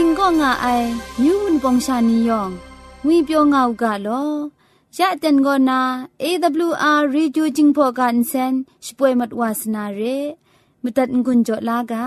กันติงก็ง่าไอมิวนปองชานียองงุยเปียวง่าวกะลอยะเต็นก็นา AWR Reducing Program เซนช่วยมัดวาสนาเรมตัดกุญจลากา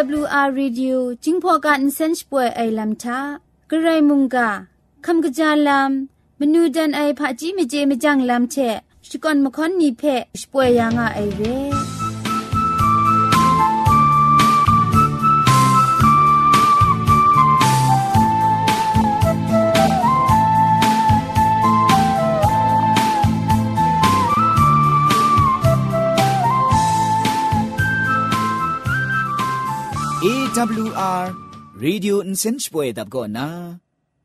AWR Radio จิงพอกันเซนช่วยไอลัมทากระไรมุงกาคำกระจาลัมมนูดันไอผาจีเมเจมจังลัมเชสกอนมคอนนีเพช่วยยางาไอเร่ AWR Radio Insenchpoe dab go na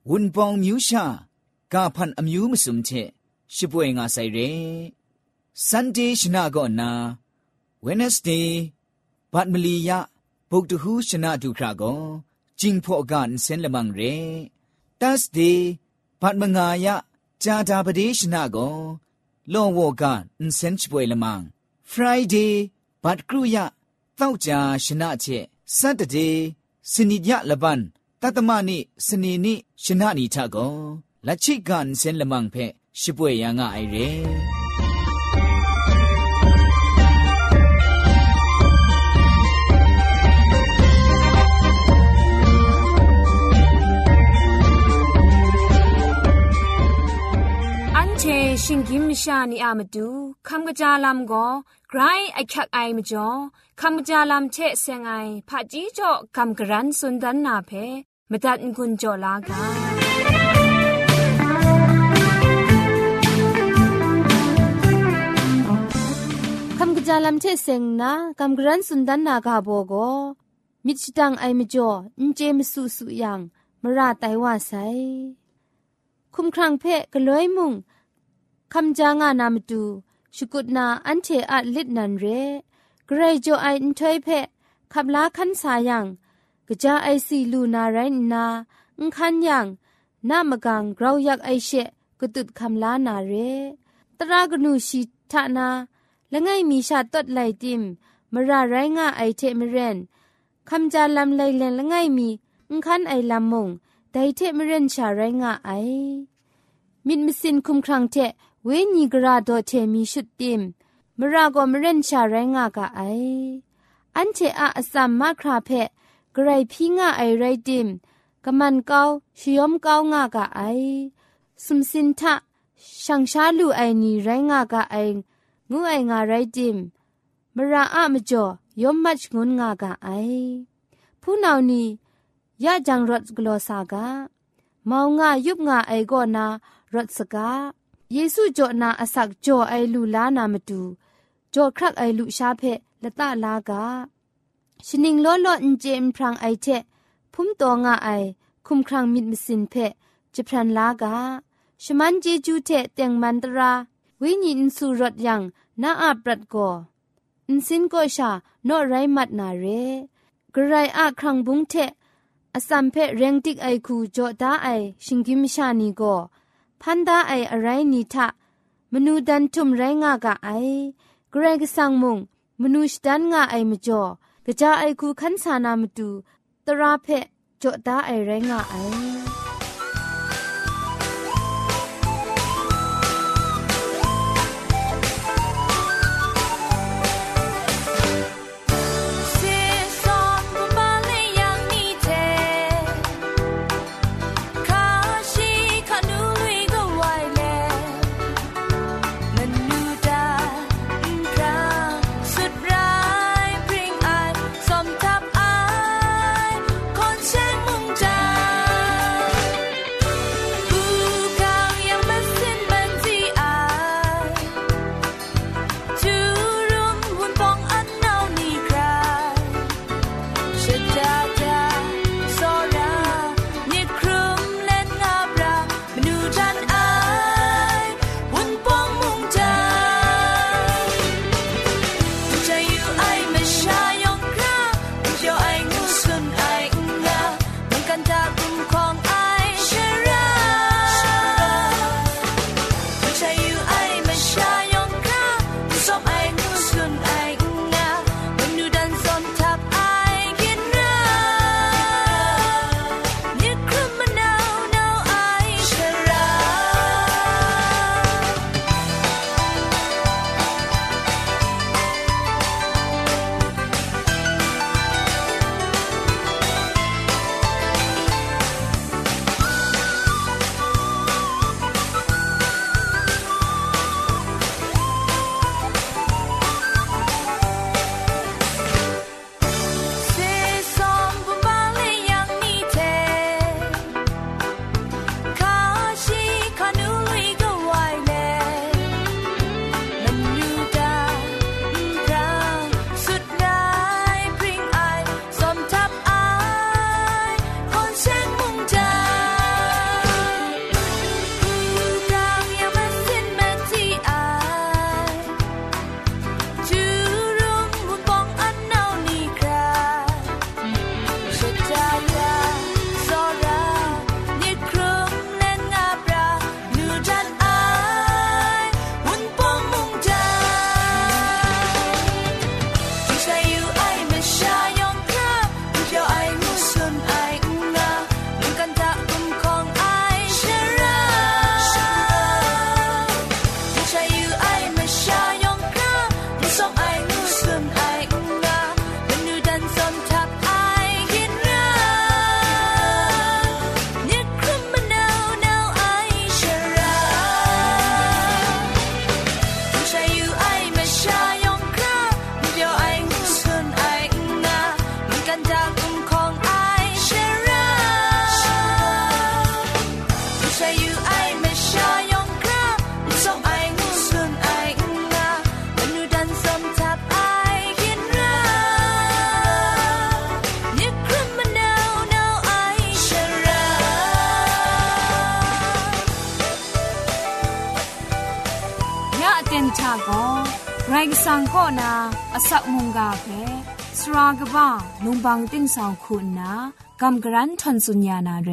wun pong myu sha ka phan amyu musum che shipwe nga sai re Sunday shna go na Wednesday bat mali ya bok tu hu shna du kra go jing pho ga insen lamang re Thursday bat manga ya ja da pade shna go lo wo ga insenchpoe lamang Friday bat kru ya တောက်ကြရှနာချက် စတတေစနိညလပန်တတမနိစနေနိရှနာနီထကောလက်ချိကန်စင်လမန်ဖဲရှိပွေရငါအိုင်ရဲ ชิงกิมชานีอามาดูคำกระจาลำก็ไกรไอคักไอมาจ่อคำกระจาลำเชเซงไอผาจีจ่อคำกระรันสุนดันนาเพมาตัดกุญจ่อลากาคำกระจาลำเชเซงนะคำกระรันสุนดันนากาโบโกมิชตังไอมจ่ออินเจมสุสุยังมราไตว่าไซคุมครังเพะกะลอยมุง คำจางานามตูชุกุดนาอันเทอะลิดนันเรเกรโจไออินทอยเพะขับลาคันสายังกะจาไอซีลูนาไรนาอุคันยังนามกังเราอยากไอเชะกะตุดคำลานาเรตรากนูชีทานาละไงมีชาตดไลติมมราไรงาไอเทมเรนคำจาลำไลเลนละไงมีอุคันไอลำมงไดเทมเรนชาไรงาไอมิดมิสินคุมครังเท เวนีกราโดเทมีชุดติมมรากอมเรนชาแรงากะไอ อันเทอะอสัมมาคราเพะกรพี่งาไอไรติมกะมันเกาชิยมเกางากะไอสุมสินทะช่างชาลูไอนีไรงากะไองูไองาไรติมมราอะมจ่อยมมัชงุนงากะไอ ผู้นานียะจังรถกลอสากะมาวงายุบงาไอก็นารถสกา เยစုကြောနာအစက်ကြောအိုင်လူလာနာမတူကြောาရက်အိုင်လူရှားဖက်လတလာကရှင်နင်းလောလောအင်ဂျင်ဖရန်အိုင်ချက်ဖုံတောคุมครังมิดมิสินเพะจะพรันลากาชมันเจจูเทเตียงมันตราวิญญาณสุรดยังนาอาปรัดกออินสินก็ชาโนไรมัดนาเรกระไรอาครังบุงเทอสัมเพะเร่งติกไอคูจอดาไอชิงกิมชานีก พันดาไออะไรนิทะมนูดันทุมไรงากะไอเกรกสังมุงมนูชดันงาไอมจ่อกะจาไอคูขันสานามตูตราเพจ่อตาไอไรงาไอ สุดร้ายพริ้งไอ ไรกสังก็นาอสักมุงกาเพสรากบ้าลุงบังติ้งสองคุณนากำกรันทนสุญญานาเร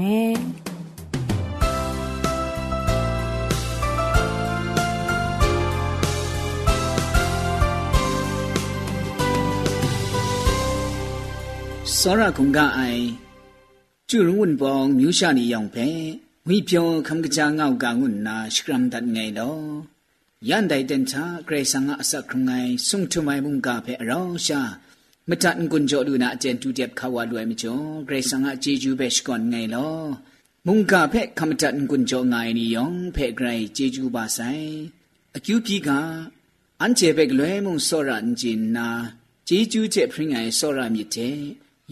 สาระคงกาไอจุรุวนปองมิวชานียองเพมิเปียวคำกระจางเงากางุนนาสกรัมดัดไงดอ ยันไดเดนชาเกรซังอาศักครุงไงสุงทุไมมุงกาเพอรองชามตันกุญจดูนาเจนตูเดียบขาวาลวยมิจงเกรซังอาจีจูเบชก่อนไงลอมุงกาเพคำตันกุญจงไงนิยองเพไกรจีจูบาไซอคิวพีกาอันเจเบกลวยมุงโซรันจินนาจีจูเจพริงไงโซรามิเต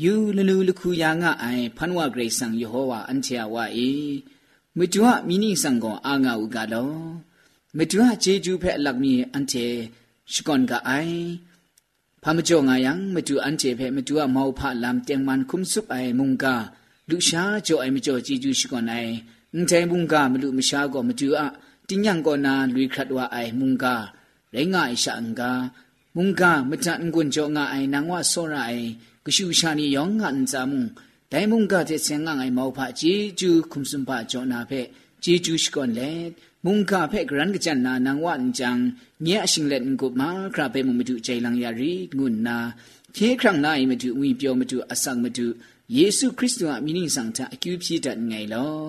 ยูลูลูลคูยางะไอพันวาเกรซังยโฮวาอันเชียวาอีมิจวะมินิสังกออางาอุกาลอ မတူဟာဂျေဂျူဖဲအလက်မီအန်တေရှကွန်ကအိုင်ဖာမကြောငါယံမတူအန်တေဖဲမတူဟာမောဖလမ်တຽງမန်ခုမ်ဆုပ်အိုင်မုန်ကလူရှာကြောအိုင်မကြောဂျေဂျူရှကွန်အိုင်အန်တေမုန်ကမလူမရှာကောမတူအတင်းညံကောနာလူခတ်ဝအိုင်မုန်ကရဲငါအိရှာအန်ကမုန်ကမတန်ကွန်ကြောငါအိုင်နန်ဝဆောရအိုင်ကရှူရှာနီယောငါအန်ဇာမုန်ဒိုင်မုန်ကတဲ့ဆင်ငါငိုင်မောဖဂျေဂျူခုမ်စွန်ပါကြောနာဖဲဂျေဂျူရှကွန်လေ မုန်ကဖဲဂရန်ကချန်နာနန်ဝန်ဂျန်ညေအရှင်လက်ငုမာခရာပဲမမတူဂျေလန်ယာရီငုနာခေခရန့်နိုင်မတူဝီပြောမတူအဆန်မတူယေရှုခရစ်တုအမိနိဆောင်တာအကျူပြည့်တတ်ငိုင်လော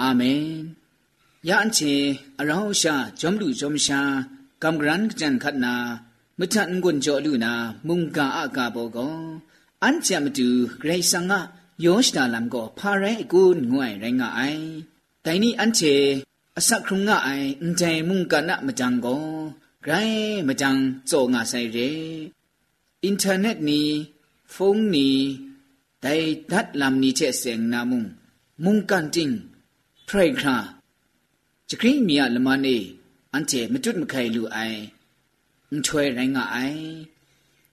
အာမင်ယန်ချေအရောင်းရှာဂျုံလူဂျုံရှာကမ်ဂရန်ကချန်ခတ်နာမထန်ကွန်ကြောလူနာမုန်ကအကဘောကောအန်ချမတူဂရိဆန်ငါယောရှတာလမ်ကိုဖာရဲအကူငွိုင်ရိုင်းငါအိုင်တိုင်နီအန်ချေ အစခရုံငါအိုင်အန်တိုင်မုန်ကနမတန်ကိုဂရိုင်းမတန်ဇောငါဆိုင်ရဲအင်တာနက်နီဖုန်းနီတိုင်ဒတ်လမ်နီချေစ ेंग နာမုန်မုန်ကန်တင်းဖရိုက်ခရာချခရင်မီယလမနေအန်ချေမတွတ်မခိုင်လူအိုင်အန်ထွဲရိုင်းငါအိုင်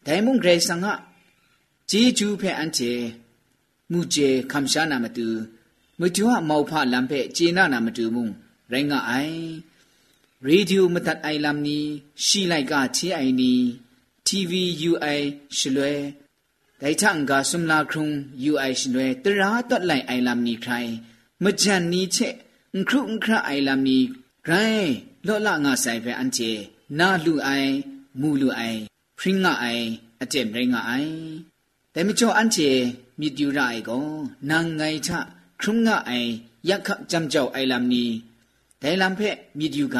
ဒိုင်မုန်ဂရိဆန်ငါဂျေဂျူဖဲအန်ချေမူကျေခမ်ရှာနာမတူမတူအမောဖလမ်ဖဲဂျေနာနာမတူမုံ ရိုင်းကအိုင်ရေဒီယိုမတတ်အိုင်လမ်နီရှိလိုက်ကချီအိုင်နီ TVUI ရှလွဲဒိုင်ထန်ကဆုမလာခုံ UI ရှလွဲတရာတတ်လိုက်အိုင်လမ်နီခိုင်မကြန်နီချက်အခုအခအိုင်လမ်နီဂရိုင်းလော့လာငါဆိုင်ဖဲအန်ချေနာလူအိုင်မူလူအိုင်ဖရင်ငါအိုင်အတဲ့မရင်ငါအိုင်တဲမချောအန်ချေမြစ်တူရအိုင်ကောနာငိုင်ချခရုံငါအိုင်ယက်ခပ်ကြမ်ကြောက်အိုင်လမ်နီ ဒိုင်လံဖက်မြည်ဒီက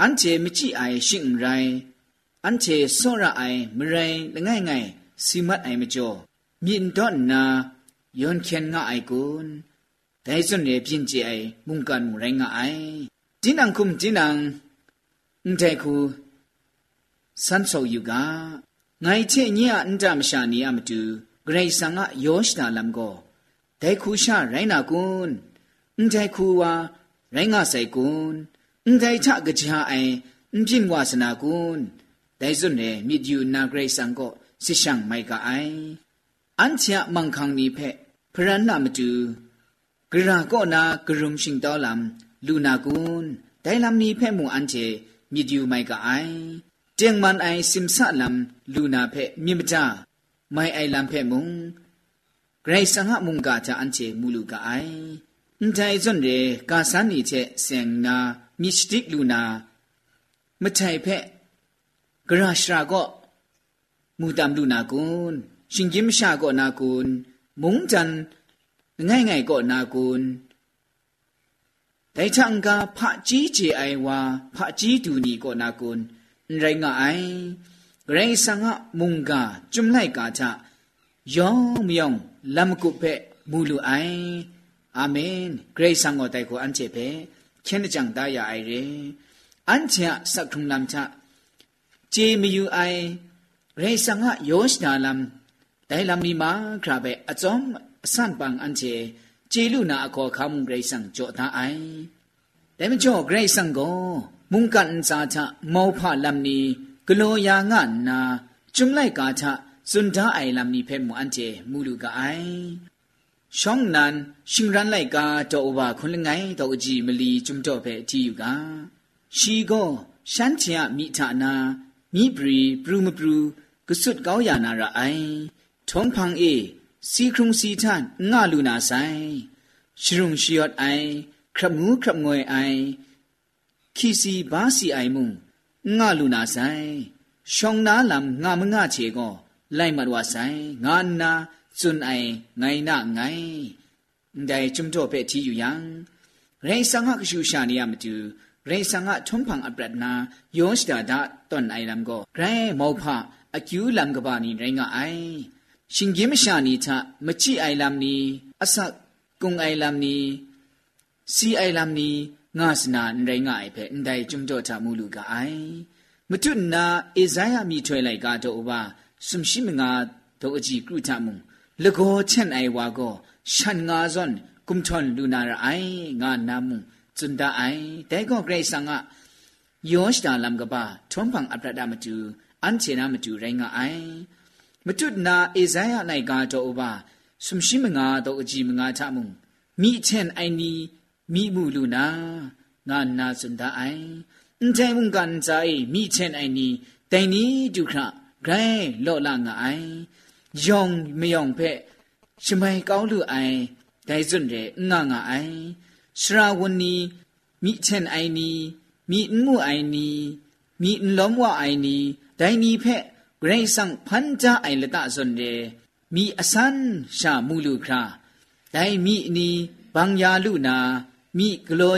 အန်ချေမကြည့်အိုင်ရှင့်ရိုင်းအန်ချေစောရအိုင်မရိုင်းလငယ်ငယ်စီမတ်အိုင်မကျော်မြင့်တော့နာယွန်ချန်ငါအိုင်ကွန်းဒိုင်စွန်ရဲ့ပြင်းကြိုင်မုန်ကန်မူရိုင်းငါအိုင်တင်းနံခုမ်တင်းနံအန်တဲခုစန်ဆောယူကငိုင်ချေညအန်တမရှာနေရမတူဂရိတ်ဆန်ကယောရှနာလမ်ကိုဒိုင်ခုရှာရိုင်းနာကွန်းအန်တဲခုဝါ ရိုင်းငါဆိုင်ကွန်းအန်တိုင်ချကကြအိုင်အန်ပြင်းဝါစနာကွန်းဒိုင်စွန်နေမြစ်ယူနာဂရိဆန်ကိုစစ်ရှန်မိုက်ကအိုင်အန်ချာမန်ခန်းနီဖက်ဖရန်နာမတူဂရာကောနာဂရုံရှင်တော်လမ်လူနာကွန်းဒိုင်လမ်နီဖက်မူအန်ချေမြစ်ယူမိုက်ကအိုင်เจียงมันไอซิมซะลำลูนาเพมิมจาไม่ไอลำเพมุงไกรสังหมุงกาจะอันเจมูลูกาไอ န်တိုင်းစွန်ရေကာဆန်နီချက်ဆင်နာမစ္စတစ်လူနာမထိုင်ဖက်ဂရရှရာကောမူတမ်လူနာကွန်ရှင်ဂျင်ရှာကောနာကွန်မုံဂျန်ငိုင်ငိုင်ကောနာကွန်တိုင်ချန်ကဖာကြီးဂျေအိုင်ဝါဖာကြီးတူနီကောနာကွန်ရိုင်းငါအိုင်ရိုင်းဆန်ငါမုံကဂျုံလိုက်ကာချယောင်မြောင်လမ်ကုဖက်မူလူအိုင် အာမင်ဂရိတ်ဆန်ကိုတိုက်ကိုအန်ချေဖဲချင်းကြံတာရအိုင်ရေအန်ချာစက်ထုံလမ်ချဂျေမယူအိုင်ရိတ်ဆန်ငါယောရှနာလမ်ဒိုင်လမ်မီမာခရာဘဲအစုံအဆန်ပန်အန်ချေဂျေလူနာအခေါ်ခမ်ဂရိတ်ဆန်ကြောတာအိုင် ช่องนั้นชิงรันไลกาจอว่าคนละไงตอจีมลีจุมจอเปที่อยู่กาชีก็ฉันเชียมีฐานามีปรีปรูมปรูกสุดเกาอย่านาระไอทองพังเอสีครุงสีท่านง่าลูนาไซชรุงชิยอดไอ ครับงูครับงวยไอคีซีบาสีไอมุงง่าลูนาไซช่องนาลำง่ามง่าเชก็ไล่มาดว่าไซงานนา စွန်အိုင်ငိုင်နာငိုင်ဒိုင်ချုံတော့ပဲတီယူယံရေဆန်ငါကရှူရှာနေရမတူရေဆန်ငါထုံဖန်အပရဒနာယောစတာဒတွန်အိုင်ရမ်ကိုဂရဲမောဖအကျူလံကပါနီရိုင်းကအိုင်ရှင်ကြီးမရှာနီချမချိအိုင်လမ်နီအဆတ်ကုံအိုင်လမ်နီစီအိုင်လမ်နီငါစနာရိုင်းကအိုင်ပဲဒိုင်ချုံတော့တာမူလူကအိုင်မတုနာဧဇိုင်းယမိထွဲလိုက်ကတော့ဘာစွမ်ရှိမငါတို့အကြည့်ကုထမှု လကောချန်အိုင်ဝါကိုရှန်ငါဇွန်ကုမ်ချွန်လူနာရအိုင်ငါနာမုံဇွန်ဒအိုင်တဲကောဂရိတ်ဆန်ငါယောရှ်ဒါလမ်ကပါထွန်ဖန်အပရဒမတူအန်ချေနာမတူရိုင်းငါအိုင်မတုနာအေဇိုင်းယနိုင်ကတော့ဘာဆွမ်ရှိမငါတော့အကြည့်မငါထမုံမိချန်အိုင်နီမိမှုလူနာငါနာစွန်ဒအိုင်အန်တိုင်မုန်ကန်ဇိုင်မိချန်အိုင်နီတိုင်နီဒုခဂရိုင်းလော့လာငါအိုင် ယောင်မယောင်ဖက်ရှမိုင်ကောင်းလူအိုင်ဒိုင်စွန်တဲ့ငါငါအိုင်ရှရာဝနီမိချင်အိုင်နီမိမှုအိုင်နီမိလုံးဝအိုင်နီဒိုင်နီဖက်ဂရိတ်ဆန်ဖန်ကြအိုင်လတစွန်တဲ့မိအစန်ရှာမူလူခရာဒိုင်မိနီဘန်ယာလူနာမိဂလော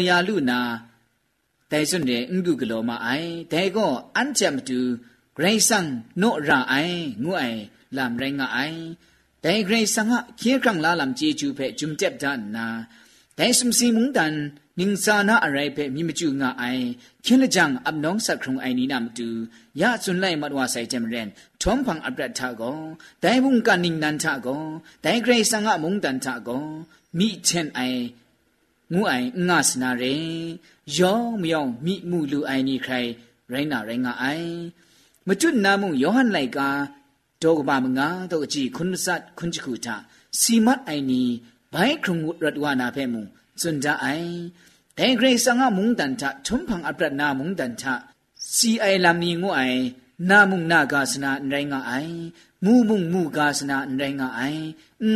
ယာလူနာแต่ส่วนเดอุกุกโลมาไอแต่ก็อันจำตูเกรซังโนราไองูไอลำแรงไอแต่เกรซังอะเคียครั้งลาลำเจจูเพจุมเจ็บดันนาแต่สมสีมุงดันนิงซานาอะไรเพมีมจูงาไอเคียนละจังอับน้องสักครุงไอนี้นำตูยาสุนไลมัดว่าใส่เจมเรนทอมพังอับรัดทาโกแต่บุงกันนิงนันทาโกแต่เกรซังอะมุงดันทาโกมีเช่นไองูไองาสนาเรယောမြောင်မိမှုလူအိုင်နီခိုင်ရိုင်းနာရိုင်းငါအိုင်မကျွတ်နာမှုယောဟန်လိုက်ကာ တောကဘာမငါတော့အကြည့်ခွန်းစတ်ခွန်းချခုတာစီမတ်အိုင်နီဘိုင်ခုံရတ်ဝါနာဖဲမုံစွန်ဒအိုင်ဒဲဂရိတ်ဆန်ငါမုန်တန်တာထုံဖန်အပရနာမုန်တန်တာစီအိုင်လာမီငိုအိုင်နာမုန်နာကာစနာနိုင်ငါအိုင်မူမုန်မူကာစနာနိုင်ငါအိုင်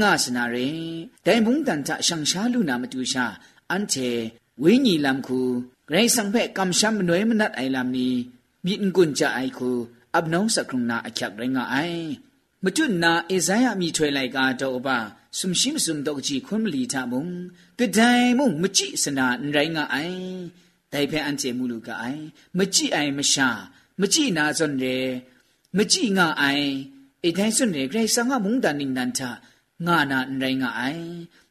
ငါစနာရင်ဒဲမုန်တန်တာရှန်ရှာလူနာမတူရှာအန်တေဝိညာဉ်လမ်ခုဂရိတ်ဆန်ဖဲကမ်ရှမ်နွေမနတ်အိုင်လာမီမြင့်ကွန်ကြအိုင်ခု อคูอับน้องสักครุงนาอคักไรงาไอมจุนนาเอซายามีถวยไลกาโตอบาสุมชิมสุมตกจีคุมลีทามุงกระไดมุงมจิสนาไรงาไอแต่เพออันเจมูลูกาไอมจิไอมชามจินาซอนเรมจิงาไอไอไทสุนเรไกรสังะมุงดานิงนันทางานาไรงาไอ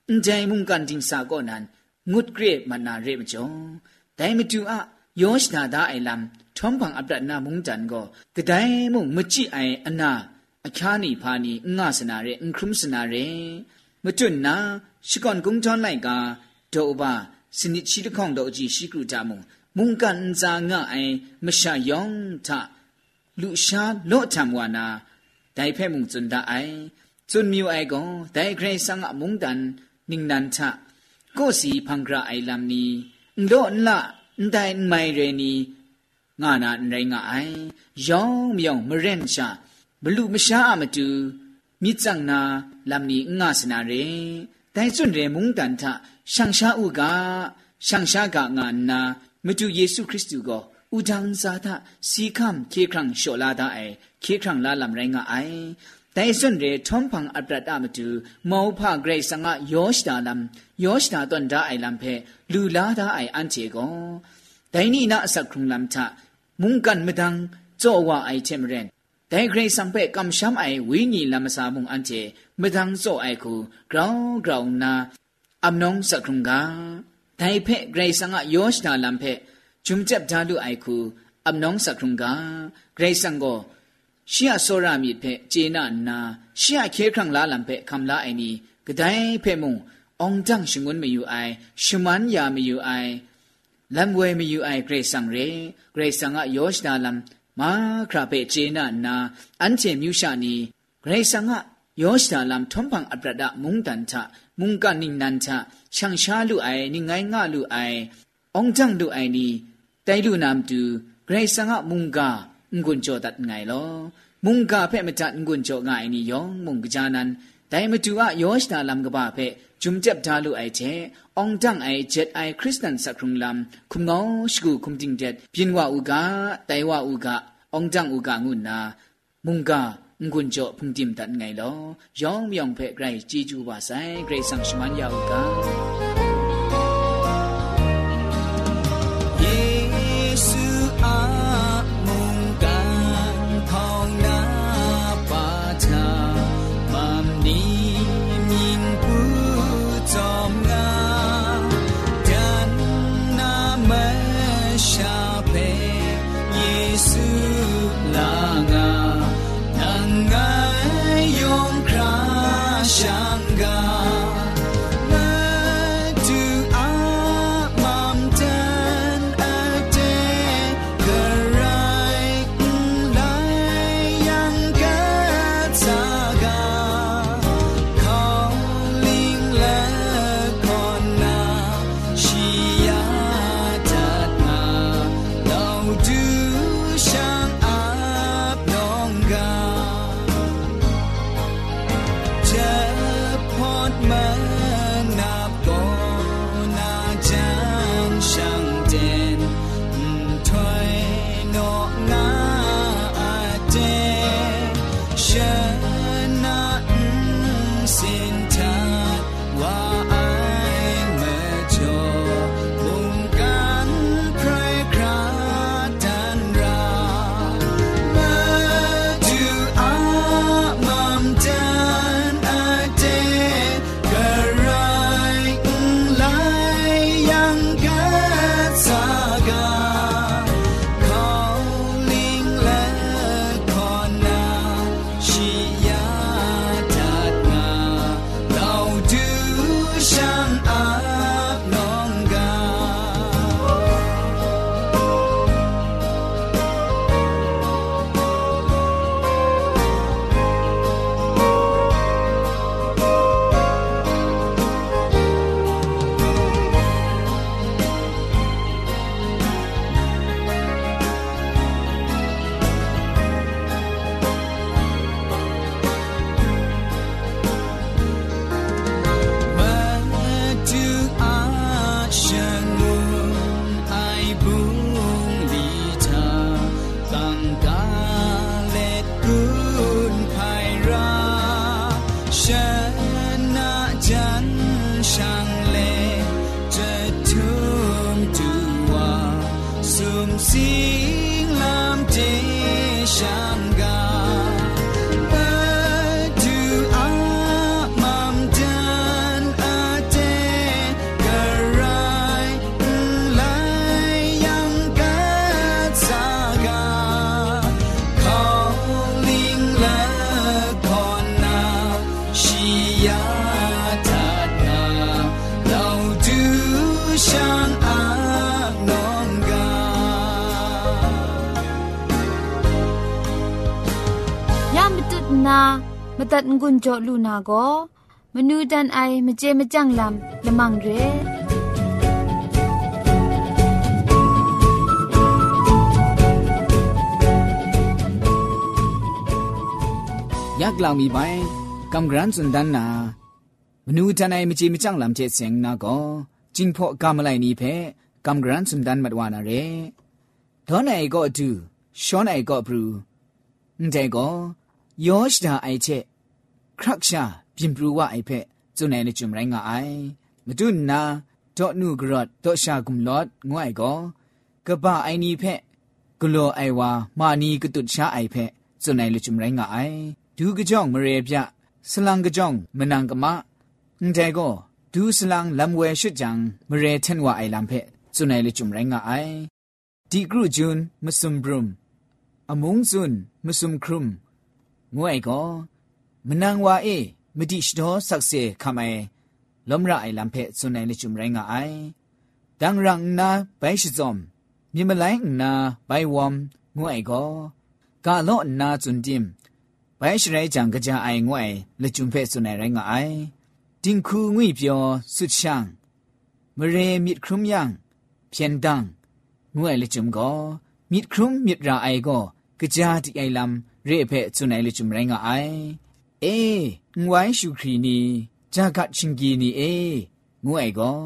အန်တိုင်မုန်ကန်တင်စာကောနန်ငုတ်ဂရေမနာရေမကျော်ဒိုင်မတူအ ယောရှနာဒါအိုင်လမ်ထုံပံအပဒနာမုန်တန်ကိုကဒိုင်မုမကြည့်အိုင်အနာအခါနီဖာနီငါစနာရဲအင်ခရုမစနာရဲမတွတ်နာရှီကွန်ကုံချွန်လိုက်ကဒိုဘာစနိချီတခေါန်တော့အကြည့်ရှိကရတာမုံမုန်ကန်ဇာငါအိုင်မရှာယောင်ထလူရှာလော့ထံဝါနာဒိုင်ဖဲမုန်ဇွန်ဒါအိုင်ဇွန်မြူအိုင်ကောဒိုင်ဂရေဆန်အမုန်တန်နင်းနန်ထကိုစီဖန်ဂရာအိုင်လမ်နီဒိုန်လာ တိုင်မိုင်ရနီငါနာနိုင်ငါအိုင်ယောင်းမြောင်းမရင်ရှာဘလူမရှာအမတူမြစ်ချန်နာလမ်နီငါစနာရေတိုင်စွန်ရေမုန်တန်ထရှန်ရှာဥကရှန်ရှာကငါနာမတူယေရှုခရစ်သူကိုဥဒန်းစာသစီကမ်ခေခရံရှောလာဒအိုင်ခေခရံလာလမ်ရိုင်းငါအိုင် တိုင်စွန်ရေထုံဖန်အပရတမတူမောဖဂရိတ်စငါယောရှတာလမ်ယောရှတာတွန်ဒါအိုင်လမ်ဖဲလူလာဒါအိုင်အန်ချေကောဒိုင်နီနာအစခုံလမ်ချမုန်ကန်မဒန်းဇောဝအိုင်ချေမရန်ဒိုင်ဂရိတ်စံဖဲကမ်ရှမ်အိုင်ဝီညီလမ်ဆာမုန်အန်ချေမဒန်းဇောအိုင်ခုဂရောင်းဂရောင်းနာအမနုံစခုံကဒိုင်ဖဲဂရိတ်စငါယောရှတာလမ်ဖဲဂျုံချက်ဒါလူအိုင်ခုအမနုံစခုံကဂရိတ်စံကို ရှီယဆောရမီဖက်ဂျေနာနာရှီယခေခန့်လာလံဖက်ခမ်လာအိုင်နီဂဒိုင်ဖက်မုံအောင်တန့်ရှင်ငွန်းမယူအိုင်ရှမန်ယာမယူအိုင်လမ်ဝဲမယူအိုင်ဂရေဆန်ရေဂရေဆန်ကယောရှနာလမ်မာခရာဖက်ဂျေနာနာအန်ချေမြူရှာနီဂရေဆန်ကယောရှနာလမ်ထုံပန်အပရဒမုန်တန်ချမုန်ကနိနန်ချရှန်ရှာလူအိုင်နိငိုင်းငါလူအိုင်အောင်တန့်လူအိုင်နီတိုင်လူနမ်တူဂရေဆန်ကမုန်ကား งชาลูไอนิงไงงะลูไอองจังลูไอนีไตลูนามตู เกรซังะมุงกางุนโจตัดไงลอมุงกาเพ่มาจัดงุนโจง่ายนี่ยองมุงกจานันแต่มาดูอะยอชนาลำกบ้าเพ่จุมเจ็บดาลูไอเจองจังไอเจ็ดไอคริสตันสักครุงลำคุมงอชกูคุมจิงเจ็ดพินว่าอุกาไตว่าอุกาองจังอุกางุนนามุงกางุนโจพุงจิมตัดไงลอยองมยองเพ่ไกรจีจูบาไซไกรสังชมันยาอุกา 香港。 นามาตัดงุนจอลูนาก็มนูดันไอมเจมจังลำละมังเรยักลามีไปกำกรันสุนดันนามนูดันไอมเจมจังลำเจเสียงนาก็จิงพอกำไลนี้เพกำกรันสุนดันมัดวานาเรดอนไอก็ดูช้อนไอก็ปรูนั่นใจก็ ယောရှဒါအိုက်ချက်ခရက်ရှာပြင်ပရူဝအိုက်ဖက်ဇုန်နယ်ချုံရိုင်းငါအိုင်မဒုနာဒေါနုဂရတ်ဒေါရှာကုမ်လော့ငွိုင်ကောကပအိုင်နီဖက်ဂလောအိုင်ဝါမာနီကတုရှာအိုင်ဖက်ဇုန်နယ်ချုံရိုင်းငါအိုင်ဒူးကကြောင်မရေပြစလန်ကကြောင်မနန်ကမအန်တဲကိုဒူးစလန်လမ်ဝဲရှစ်ဂျန်မရေထန်ဝအိုင်လမ်ဖက်ဇုန်နယ်ချုံရိုင်းငါအိုင်ဒီဂရုဂျွန်းမစုံဘရုမ်အမုံဇွန်းမစုံခရုမ် ငွေကောမနန်ဝါအေမတိရှတော်ဆက်စေခမဲလမရအိုင်လမ်ဖဲစွန်နိုင်လေချုံရိုင်းငါအိုင်ဒန်ရန်နာဘိုင်ရှိဇုံမြမလိုင်းနာဘိုင်ဝမ်ငွေကောကာလော့နာဇွန်တင်ဘိုင်ရှိရဲကြံကြအိုင်ငွေလေချုံဖဲစွန်နိုင်ရိုင်းငါအိုင်တင်ခုငွေပြောဆွချန်မရေမြစ်ခရုံယံဖြန်ဒန်ငွေလေချုံကောင มิดครุมมิดราไอก็กะจาติไอลำ ရေဖဲကျွနိုင်လေကျွမရိုင်းကအိုင်အေငွိုင်းရှုခရီနီဂျာကချင်းကီနီအေငွေကော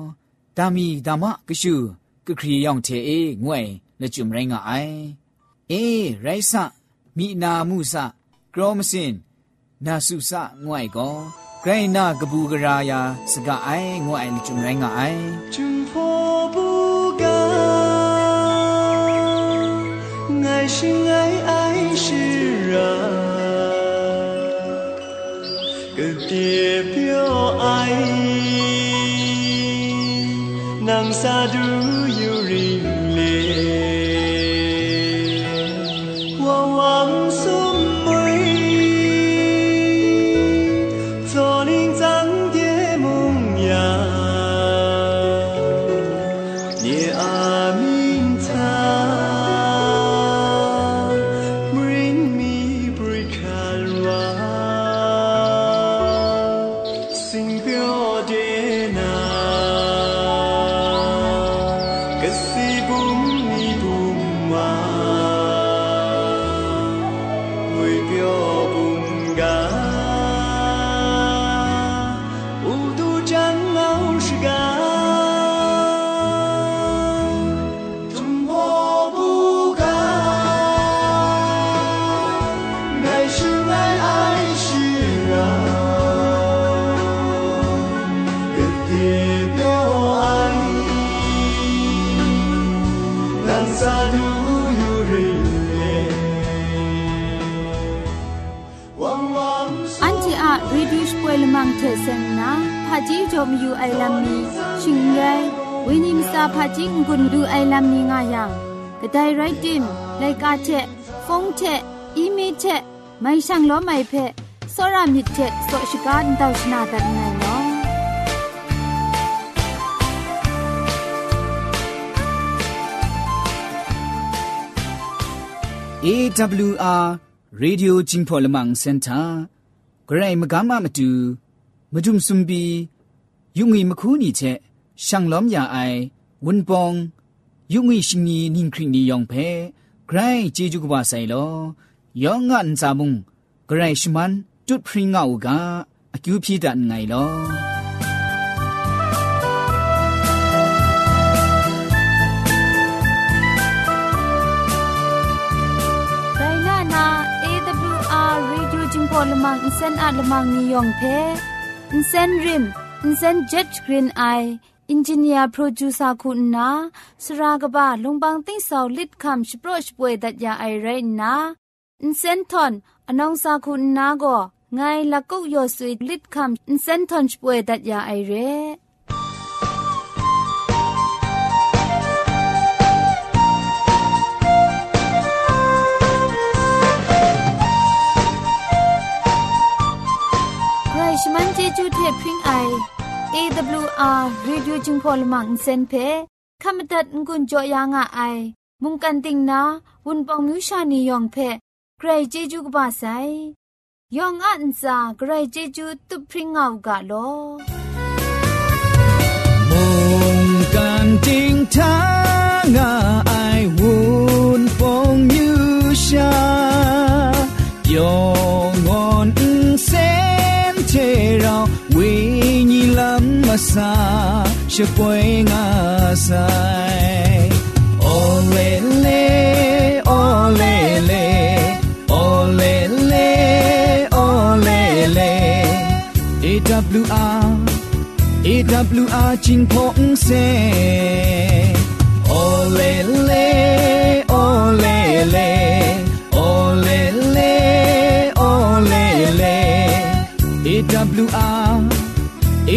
တာမီတာမကရှုကခရီယောင်တဲ့အေငွေလေကျွမရိုင်းကအိုင်အေရိုက်ဆမိနာမှုဆကရောမစင်နာစုဆငွေကောဂရိုင်းနာကပူကရာယာစကအိုင်ငွေအိုင်လေကျွမရိုင်းကအိုင်ကျွမ်ဖို့ဘူးကာ 心爱爱是啊 ai, 表爱，南萨都有 là กระไดไรติมไลกาเทฟงเทอีเมเทไม่ช่างล้อไม่เพะสรามิเทสวชิการดาวชนาตัดไงเนาะเอวอาร์เรดิโอจิงพอลมังเซ็นเตอร์ไกรมกามามาดูมาจุมซุมบียุงอีมคูนี่เทช่างล้อมยาไอวุนปอง ยุงอิชิงนีนิ่งครินียองเพใครจีจุกบาไซโลยองงันซามุงใครชมันจุดพริ้งเอากาคิวพีดันไงลอพอลมังอินเซนอาลมังนิยองเพอินเซนริมอินเซนเจ็ดกรีนไอ อินจิเนียร์โปรดิวซาคุณนาสรากบะลงบางติ้งสาวลิดคำสโปรชป่วยดัดยาไอไรนนาอินเซนทอนอนองซาคุณนาก็ไงละกุกยอสุยลิดคำอินเซนทอนป่วยดัดยาไอเรใครชมันเจจูเทพริงไอ AWR Radio จึงพอลมังเซนเพขมตัดงุนจอยางอ้ายมุงกันติงนาวุนปองมิวชานียองเพใครเจจูกบาไซยองอันซาใครเจจูตุพริ้งเอากาโลมุงกันติงทางอ้า asa, she poing asai. Olele, olele, olele, olele. EWR, EWR Jing Pong Se. Olele, olele, olele, olele. EWR.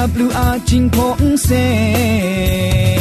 W R 金鹏飞。